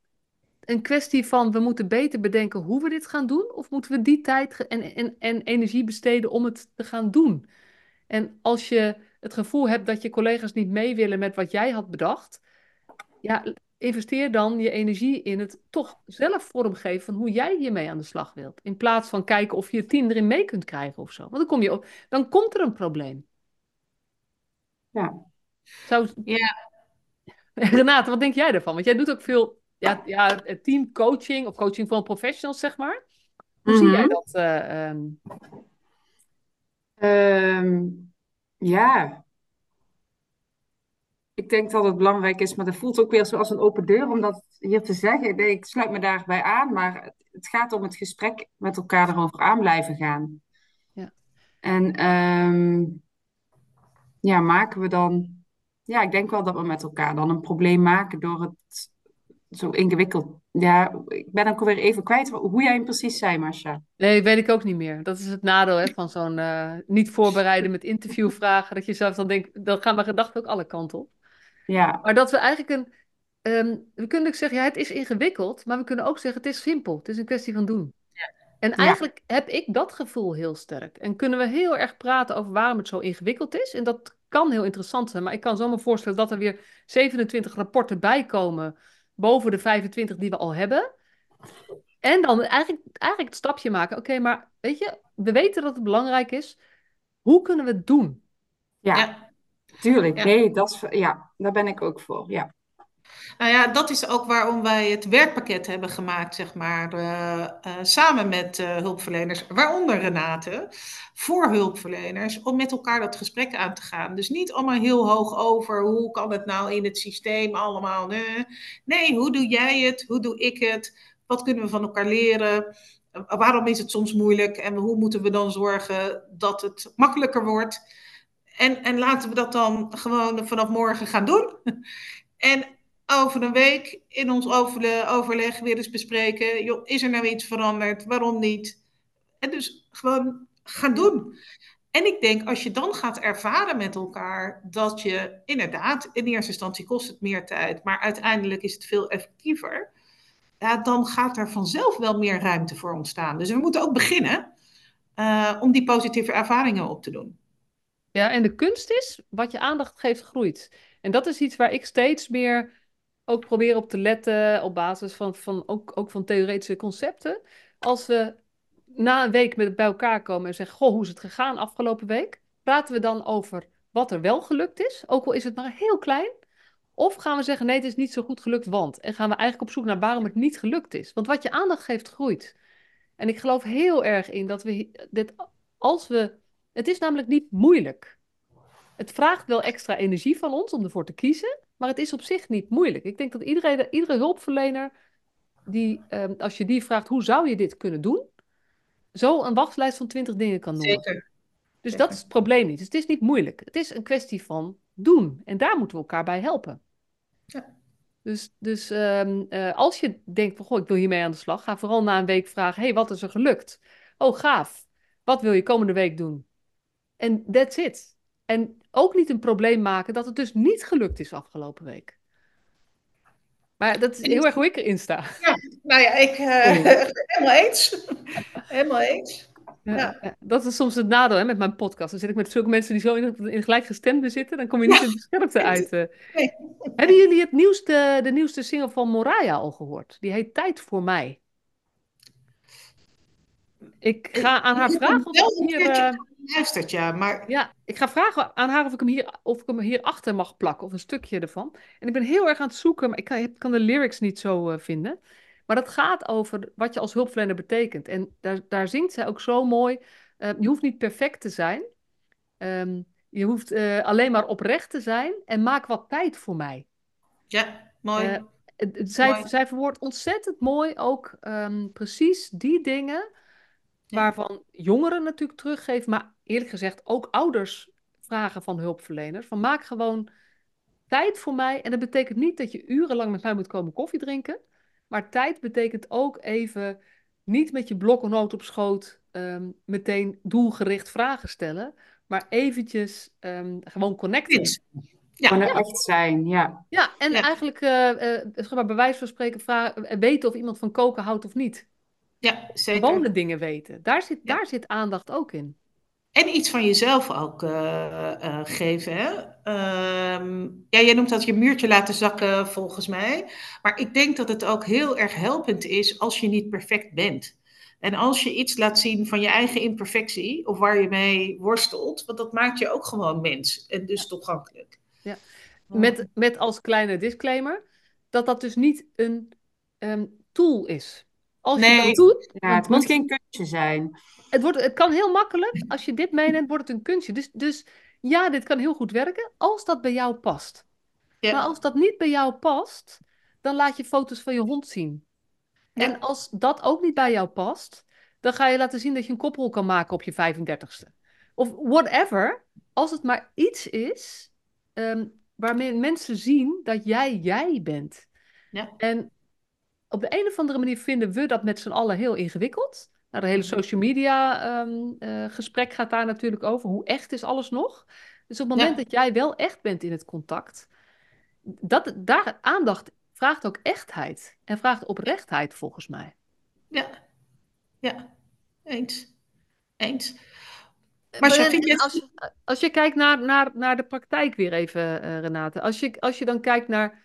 een kwestie van we moeten beter bedenken hoe we dit gaan doen? Of moeten we die tijd en, en, en energie besteden om het te gaan doen? En als je het gevoel hebt dat je collega's niet mee willen met wat jij had bedacht, ja, investeer dan je energie in het toch zelf vormgeven van hoe jij hiermee aan de slag wilt. In plaats van kijken of je het team erin mee kunt krijgen of zo. Want dan, kom je op, dan komt er een probleem. Ja. Zou... ja. Renate, wat denk jij ervan? Want jij doet ook veel ja, ja, teamcoaching of coaching van professionals, zeg maar. Hoe zie jij mhm. dat? Uh, um... ja, ik denk dat het belangrijk is, maar dat voelt ook weer zoals een open deur om dat hier te zeggen. Ik sluit me daarbij aan, maar het gaat om het gesprek met elkaar erover aan blijven gaan. Ja. En um, ja, maken we dan. Ja, ik denk wel dat we met elkaar dan een probleem maken door het zo ingewikkeld. Ja, ik ben ook weer even kwijt hoe jij hem precies zei, Marcia. Nee, weet ik ook niet meer. Dat is het nadeel hè, van zo'n uh, niet voorbereiden met interviewvragen. Dat je zelf dan denkt, dan gaan mijn gedachten ook alle kanten op. Ja. Maar dat we eigenlijk een. Um, we kunnen ook zeggen, ja, het is ingewikkeld, maar we kunnen ook zeggen, het is simpel. Het is een kwestie van doen. Ja. En eigenlijk heb ik dat gevoel heel sterk. En kunnen we heel erg praten over waarom het zo ingewikkeld is. En dat kan heel interessant zijn, maar ik kan zo me voorstellen dat er weer 27 rapporten bij komen boven de 25 die we al hebben. En dan eigenlijk, eigenlijk het stapje maken. Oké, maar weet je, we weten dat het belangrijk is. Hoe kunnen we het doen? Ja, ja. Tuurlijk. Nee, dat is, ja, daar ben ik ook voor. Ja. Nou ja, dat is ook waarom wij het werkpakket hebben gemaakt, zeg maar, uh, uh, samen met uh, hulpverleners, waaronder Renate, voor hulpverleners, om met elkaar dat gesprek aan te gaan. Dus niet allemaal heel hoog over hoe kan het nou in het systeem allemaal. Nee, nee hoe doe jij het? Hoe doe ik het? Wat kunnen we van elkaar leren? Waarom is het soms moeilijk en hoe moeten we dan zorgen dat het makkelijker wordt? En, en laten we dat dan gewoon vanaf morgen gaan doen. En over een week in ons overleg weer eens bespreken. Is er nou iets veranderd? Waarom niet? En dus gewoon gaan doen. En ik denk, als je dan gaat ervaren met elkaar dat je inderdaad, in eerste instantie kost het meer tijd, maar uiteindelijk is het veel effectiever. Ja, dan gaat er vanzelf wel meer ruimte voor ontstaan. Dus we moeten ook beginnen uh, om die positieve ervaringen op te doen. Ja, en de kunst is, wat je aandacht geeft, groeit. En dat is iets waar ik steeds meer ook proberen op te letten op basis van, van ook, ook van theoretische concepten. Als we na een week met bij elkaar komen en zeggen: Goh, hoe is het gegaan afgelopen week? Praten we dan over wat er wel gelukt is, ook al is het maar heel klein? Of gaan we zeggen: nee, het is niet zo goed gelukt, want. En gaan we eigenlijk op zoek naar waarom het niet gelukt is? Want wat je aandacht geeft, groeit. En ik geloof heel erg in dat we dit, als we. Het is namelijk niet moeilijk. Het vraagt wel extra energie van ons om ervoor te kiezen. Maar het is op zich niet moeilijk. Ik denk dat iedereen, iedere hulpverlener, die, ehm, als je die vraagt hoe zou je dit kunnen doen, zo een wachtlijst van twintig dingen kan noemen. Zeker. Dus dat is het probleem niet. Dus het is niet moeilijk. Het is een kwestie van doen. En daar moeten we elkaar bij helpen. Ja. Dus, dus ehm, eh, als je denkt van, goh, ik wil hiermee aan de slag, ga vooral na een week vragen, hey, wat is er gelukt? Oh, gaaf. Wat wil je komende week doen? En that's it. En ook niet een probleem maken dat het dus niet gelukt is afgelopen week. Maar dat is heel erg hoe ik erin sta. Ja, nou ja, ik uh, helemaal eens. helemaal eens. Ja, ja. Dat is soms het nadeel hè, met mijn podcast. Dan zit ik met zulke mensen die zo in, in gelijkgestemde zitten, dan kom je niet in de scherpte uit. Uh. Nee. Hebben jullie het nieuwste, de nieuwste single van Moraya al gehoord? Die heet Tijd voor mij. Ik ga aan haar vragen of hier luistert, ja. Maar... Ja, ik ga vragen aan haar of ik, hem hier, of ik hem hier achter mag plakken, of een stukje ervan. En ik ben heel erg aan het zoeken, maar ik kan, ik kan de lyrics niet zo uh, vinden. Maar dat gaat over wat je als hulpverlener betekent. En daar, daar zingt zij ook zo mooi. Uh, je hoeft niet perfect te zijn. Um, je hoeft uh, alleen maar oprecht te zijn en maak wat tijd voor mij. Ja, mooi. zij, mooi. zij verwoordt ontzettend mooi ook um, precies die dingen waarvan jongeren natuurlijk teruggeven, maar eerlijk gezegd ook ouders vragen van hulpverleners. Van maak gewoon tijd voor mij. En dat betekent niet dat je urenlang met mij moet komen koffie drinken. Maar tijd betekent ook even niet met je blokkennoot op schoot um, meteen doelgericht vragen stellen. Maar eventjes um, gewoon connecten. Ja. Gewoon echt zijn, ja. Ja, en eigenlijk, uh, uh, zeg maar, bij wijze van spreken, vragen, weten of iemand van koken houdt of niet. Ja, zeker. Gewone dingen weten. Daar zit, daar zit aandacht ook in. En iets van jezelf ook uh, geven. Hè? Ehm, ja, jij noemt dat je muurtje laten zakken, volgens mij. Maar ik denk dat het ook heel erg helpend is als je niet perfect bent. En als je iets laat zien van je eigen imperfectie of waar je mee worstelt, want dat maakt je ook gewoon mens en dus toegankelijk. Ja. Met, met als kleine disclaimer dat dat dus niet een um, tool is. Als nee, je dat doet, ja, het moet geen kunstje zijn. Het, wordt, het kan heel makkelijk, als je dit meeneemt, wordt het een kunstje. Dus, dus ja, dit kan heel goed werken als dat bij jou past. Ja. Maar als dat niet bij jou past, dan laat je foto's van je hond zien. En als dat ook niet bij jou past, dan ga je laten zien dat je een koprol kan maken op je 35ste. Of whatever. Als het maar iets is um, waarmee mensen zien dat jij jij bent. Ja. En op de een of andere manier vinden we dat met z'n allen heel ingewikkeld. Nou, de hele mhm. social media um, uh, gesprek gaat daar natuurlijk over. Hoe echt is alles nog? Dus op het moment dat jij wel echt bent in het contact, dat, daar aandacht vraagt ook echtheid en vraagt oprechtheid volgens mij. Ja, ja, eens. Eens. Maar als, je, als je kijkt naar, naar, naar de praktijk weer even, uh, Renate. Als je, als je dan kijkt naar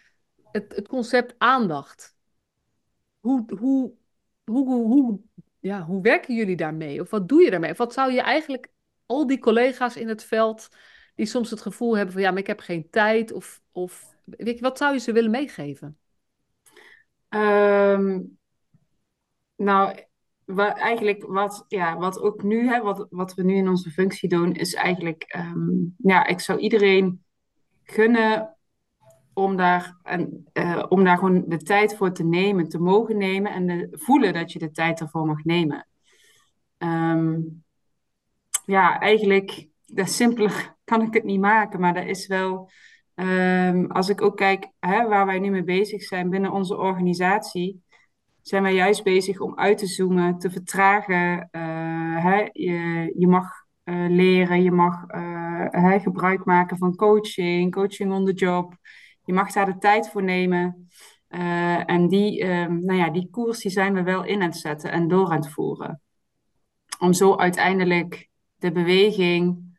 het, het concept aandacht. Hoe, hoe, hoe, hoe, ja, hoe werken jullie daarmee? Of wat doe je daarmee? Wat zou je eigenlijk al die collega's in het veld... die soms het gevoel hebben van... ja, maar ik heb geen tijd. Of, of weet wat zou je ze willen meegeven? Um, nou, wat, eigenlijk wat, ja, wat ook nu, hè, wat, wat we nu in onze functie doen, is eigenlijk, um, ja, ik zou iedereen gunnen om daar, en, uh, om daar gewoon de tijd voor te nemen, te mogen nemen en de, voelen dat je de tijd ervoor mag nemen. Um, ja, eigenlijk, dat simpeler kan ik het niet maken, maar dat is wel, um, als ik ook kijk hè, waar wij nu mee bezig zijn binnen onze organisatie, zijn wij juist bezig om uit te zoomen, te vertragen. Uh, hè, je, je mag uh, leren, je mag gebruik maken van coaching, coaching on the job. Je mag daar de tijd voor nemen. en die, um, nou ja, die koers die zijn we wel in aan het zetten en door aan het voeren. Om zo uiteindelijk de beweging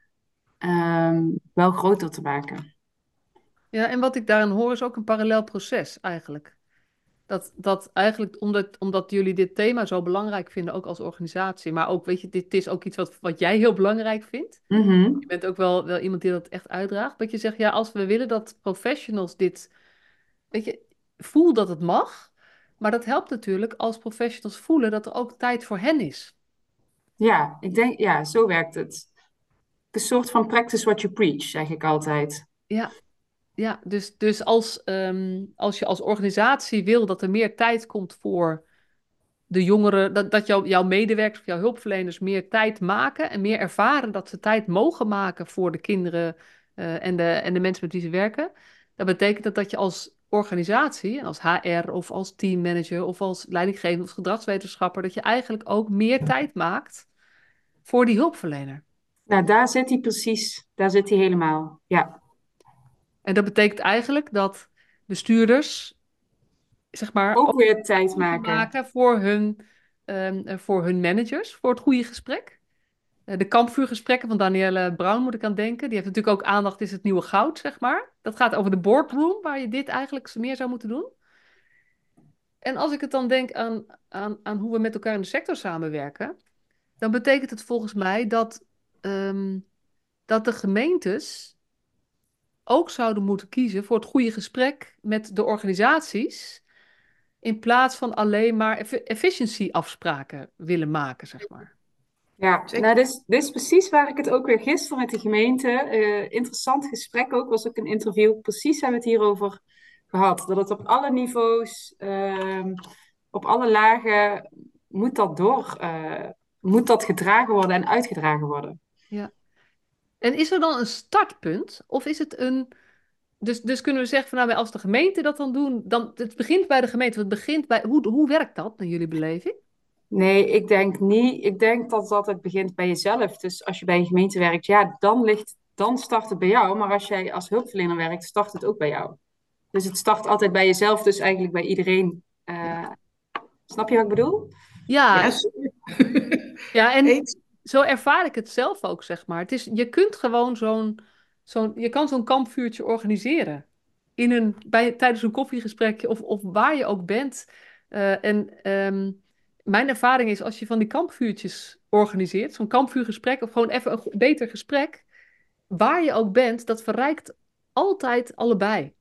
um, wel groter te maken. Ja, en wat ik daarin hoor is ook een parallel proces eigenlijk. Dat, dat eigenlijk, omdat, omdat jullie dit thema zo belangrijk vinden, ook als organisatie, maar ook, weet je, dit is ook iets wat, wat jij heel belangrijk vindt. Mhm. Je bent ook wel, wel iemand die dat echt uitdraagt. Dat je zegt, ja, als we willen dat professionals dit, weet je, voel dat het mag, maar dat helpt natuurlijk als professionals voelen dat er ook tijd voor hen is. Ja, ik denk, ja, zo werkt het. Een soort van practice what you preach, zeg ik altijd. Ja, ja, dus, dus als, um, als je als organisatie wil dat er meer tijd komt voor de jongeren, dat, dat jou, jouw medewerkers of jouw hulpverleners meer tijd maken en meer ervaren dat ze tijd mogen maken voor de kinderen uh, en, de, en de mensen met wie ze werken, dan betekent dat dat je als organisatie, als HR of als teammanager of als leidinggevende of gedragswetenschapper, dat je eigenlijk ook meer tijd maakt voor die hulpverlener. Nou, daar zit hij precies, daar zit hij helemaal, ja. En dat betekent eigenlijk dat bestuurders, zeg maar, ook weer tijd maken. maken voor, hun, um, voor hun managers, voor het goede gesprek. Uh, de kampvuurgesprekken van Danielle Brown moet ik aan denken. Die heeft natuurlijk ook aandacht, is het nieuwe goud, zeg maar. Dat gaat over de boardroom, waar je dit eigenlijk meer zou moeten doen. En als ik het dan denk aan, aan, aan hoe we met elkaar in de sector samenwerken, dan betekent het volgens mij dat, um, dat de gemeentes ook zouden moeten kiezen voor het goede gesprek met de organisaties. In plaats van alleen maar efficiëntieafspraken willen maken, zeg maar. Ja, nou, dit is, dit is precies waar ik het ook weer gisteren met de gemeente. Uh, interessant gesprek ook, was ook een interview. Precies hebben we het hierover gehad. Dat het op alle niveaus, uh, op alle lagen, moet dat door, uh, moet dat gedragen worden en uitgedragen worden. En is er dan een startpunt? Of is het een. Dus, dus kunnen we zeggen van nou, als de gemeente dat dan doen, dan het begint bij de gemeente. Het begint bij. Hoe, hoe werkt dat naar jullie beleving? Nee, ik denk niet. Ik denk dat dat het begint bij jezelf. Dus als je bij een gemeente werkt, ja, dan ligt dan start het bij jou. Maar als jij als hulpverlener werkt, start het ook bij jou. Dus het start altijd bij jezelf, dus eigenlijk bij iedereen. Uh, snap je wat ik bedoel? Ja, ja, ja en zo ervaar ik het zelf ook, zeg maar. Het is, je kunt gewoon zo'n, zo'n, je kan zo'n kampvuurtje organiseren. In een, bij, tijdens een koffiegesprekje of, of waar je ook bent. Uh, en um, mijn ervaring is, als je van die kampvuurtjes organiseert, zo'n kampvuurgesprek of gewoon even een beter gesprek, waar je ook bent, dat verrijkt altijd allebei.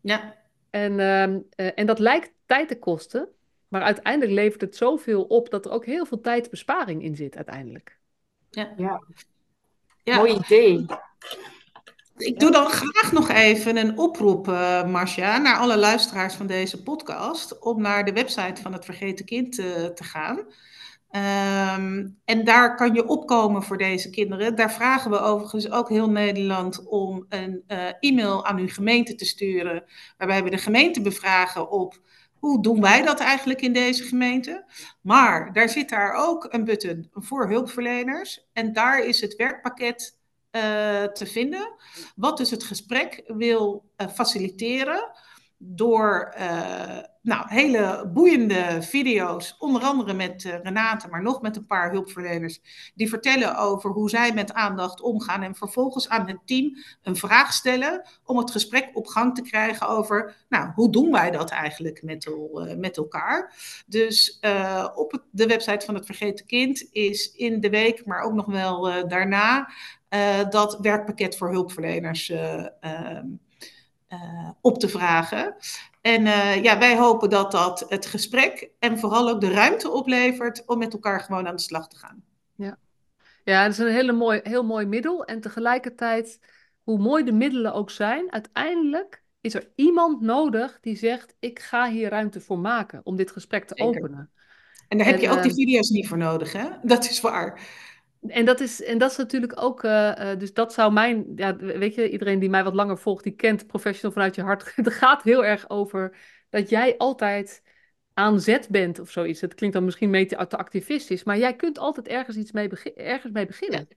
Ja. En, uh, en dat lijkt tijd te kosten, maar uiteindelijk levert het zoveel op dat er ook heel veel tijdsbesparing in zit uiteindelijk. Ja. ja. ja. Mooi idee. Ik doe dan graag nog even een oproep, uh, Marcia, naar alle luisteraars van deze podcast, om naar de website van het Vergeten Kind uh, te gaan. Um, en daar kan je opkomen voor deze kinderen. Daar vragen we overigens ook heel Nederland om een uh, e-mail aan uw gemeente te sturen, waarbij we de gemeente bevragen op hoe doen wij dat eigenlijk in deze gemeente? Maar daar zit daar ook een button voor hulpverleners. En daar is het werkpakket uh, te vinden. Wat dus het gesprek wil uh, faciliteren door uh, nou, hele boeiende video's, onder andere met uh, Renate, maar nog met een paar hulpverleners, die vertellen over hoe zij met aandacht omgaan en vervolgens aan het team een vraag stellen om het gesprek op gang te krijgen over, nou, hoe doen wij dat eigenlijk met, uh, met elkaar? Dus op het, de website van het Vergeten Kind is in de week, maar ook nog wel daarna, dat werkpakket voor hulpverleners ehm, uh, op te vragen. En uh, ja, wij hopen dat dat het gesprek en vooral ook de ruimte oplevert om met elkaar gewoon aan de slag te gaan. Ja, ja het is een hele mooi, heel mooi middel. En tegelijkertijd, hoe mooi de middelen ook zijn, uiteindelijk is er iemand nodig die zegt: Ik ga hier ruimte voor maken om dit gesprek te openen. En daar heb je ook die video's niet voor nodig, hè? Dat is waar. En dat, is, en dat is natuurlijk ook, uh, dus dat zou mijn, ja, weet je, iedereen die mij wat langer volgt, die kent professional vanuit je hart. Het gaat heel erg over dat jij altijd aan zet bent of zoiets. Het klinkt dan misschien mee te, activistisch, maar jij kunt altijd ergens iets mee, ergens mee beginnen.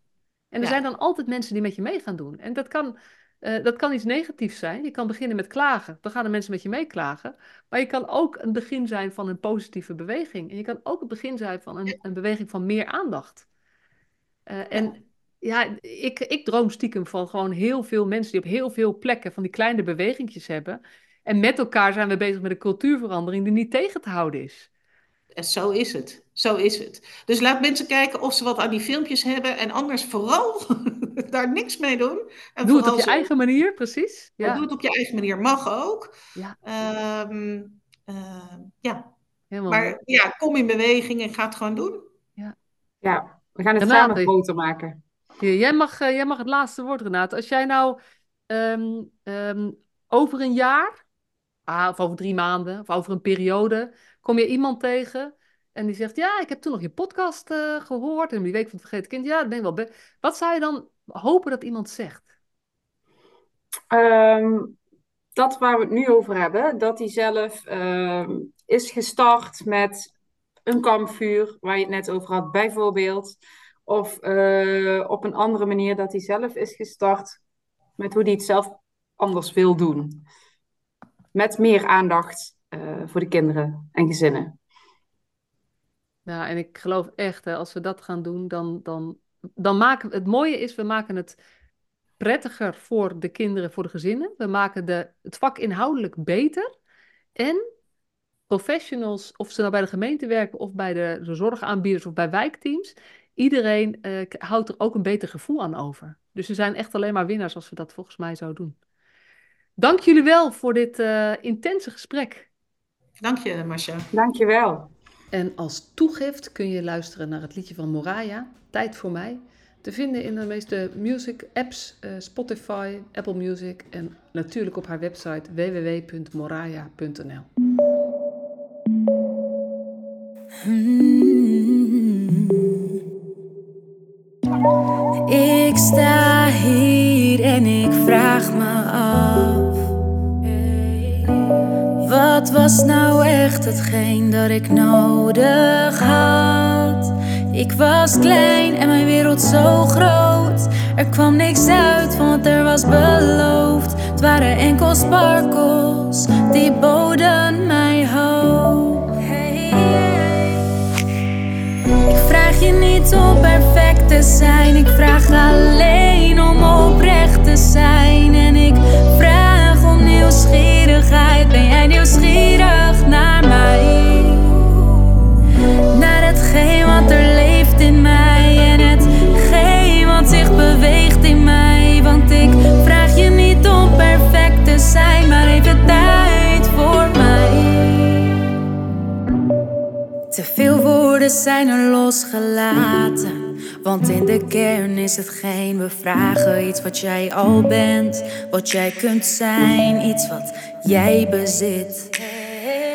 En er zijn dan altijd mensen die met je mee gaan doen. En dat kan, uh, dat kan iets negatiefs zijn. Je kan beginnen met klagen. Dan gaan de mensen met je meeklagen. Maar je kan ook een begin zijn van een positieve beweging. En je kan ook het begin zijn van een, een beweging van meer aandacht. Uh, en ja, ik, ik droom stiekem van gewoon heel veel mensen die op heel veel plekken van die kleine bewegingjes hebben. En met elkaar zijn we bezig met een cultuurverandering die niet tegen te houden is. En zo is het. Zo is het. Dus laat mensen kijken of ze wat aan die filmpjes hebben. En anders vooral daar niks mee doen. En doe het op je eigen manier, precies. Ja. Doe het op je eigen manier. Mag ook. Ja. Um, uh, ja. maar ja, kom in beweging en ga het gewoon doen. Ja. Ja. We gaan het Renate, samen groter maken. Jij mag, uh, jij mag het laatste woord, Renate. Als jij nou um, um, over een jaar, ah, of over drie maanden, of over een periode, kom je iemand tegen en die zegt: Ja, ik heb toen nog je podcast uh, gehoord en die week van het vergeten kind. Ja, dat ben ik wel. Wat zou je dan hopen dat iemand zegt? Um, dat waar we het nu over hebben, dat hij zelf is gestart met een kampvuur, waar je het net over had, bijvoorbeeld. Of uh, op een andere manier dat hij zelf is gestart met hoe hij het zelf anders wil doen. Met meer aandacht uh, voor de kinderen en gezinnen. Ja, en ik geloof echt, hè, als we dat gaan doen, dan, dan, dan maken we... Het mooie is, we maken het prettiger voor de kinderen, voor de gezinnen. We maken de, het vak inhoudelijk beter. En professionals, of ze nou bij de gemeente werken of bij de, de zorgaanbieders of bij wijkteams, iedereen uh, houdt er ook een beter gevoel aan over. Dus ze zijn echt alleen maar winnaars als we dat volgens mij zo doen. Dank jullie wel voor dit uh, intense gesprek. Dank je, Marcia. Dank je wel. En als toegift kun je luisteren naar het liedje van Moraya, Tijd voor mij. Te vinden in de meeste music apps, uh, Spotify, Apple Music en natuurlijk op haar website www.moraya.nl. Ik sta hier en ik vraag me af. Wat was nou echt hetgeen dat ik nodig had? Ik was klein en mijn wereld zo groot. Er kwam niks uit van wat er was beloofd. Het waren enkel sparkles die boden mij je niet om perfect te zijn, ik vraag alleen om oprecht te zijn. En ik vraag om nieuwsgierigheid. Ben jij nieuwsgierig naar losgelaten. Want in de kern is het geen we vragen. Iets wat jij al bent, wat jij kunt zijn. Iets wat jij bezit.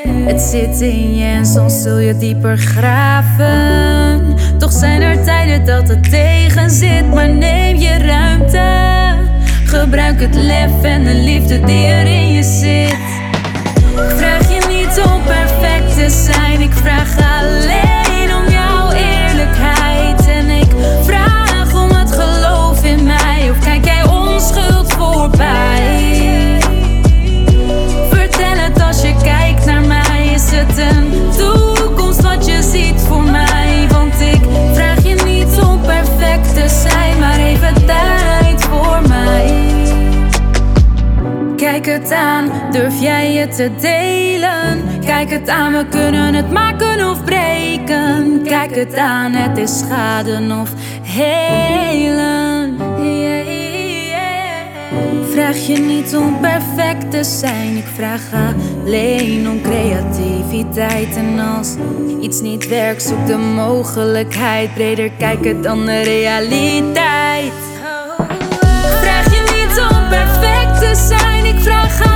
Het zit in je en soms zul je dieper graven. Toch zijn er tijden dat het tegen zit, maar neem je ruimte. Gebruik het lef en de liefde die er in je zit. Ik vraag je niet om perfect te zijn, ik vraag alleen tijd voor mij. Kijk het aan, durf jij het te delen? Kijk het aan, we kunnen het maken of breken. Kijk het aan, het is schaden of helen. Vraag je niet om perfect te zijn, ik vraag alleen om creativiteit. En als iets niet werkt, zoek de mogelijkheid. Breder kijken dan de realiteit. Zijn, ik vraag alleen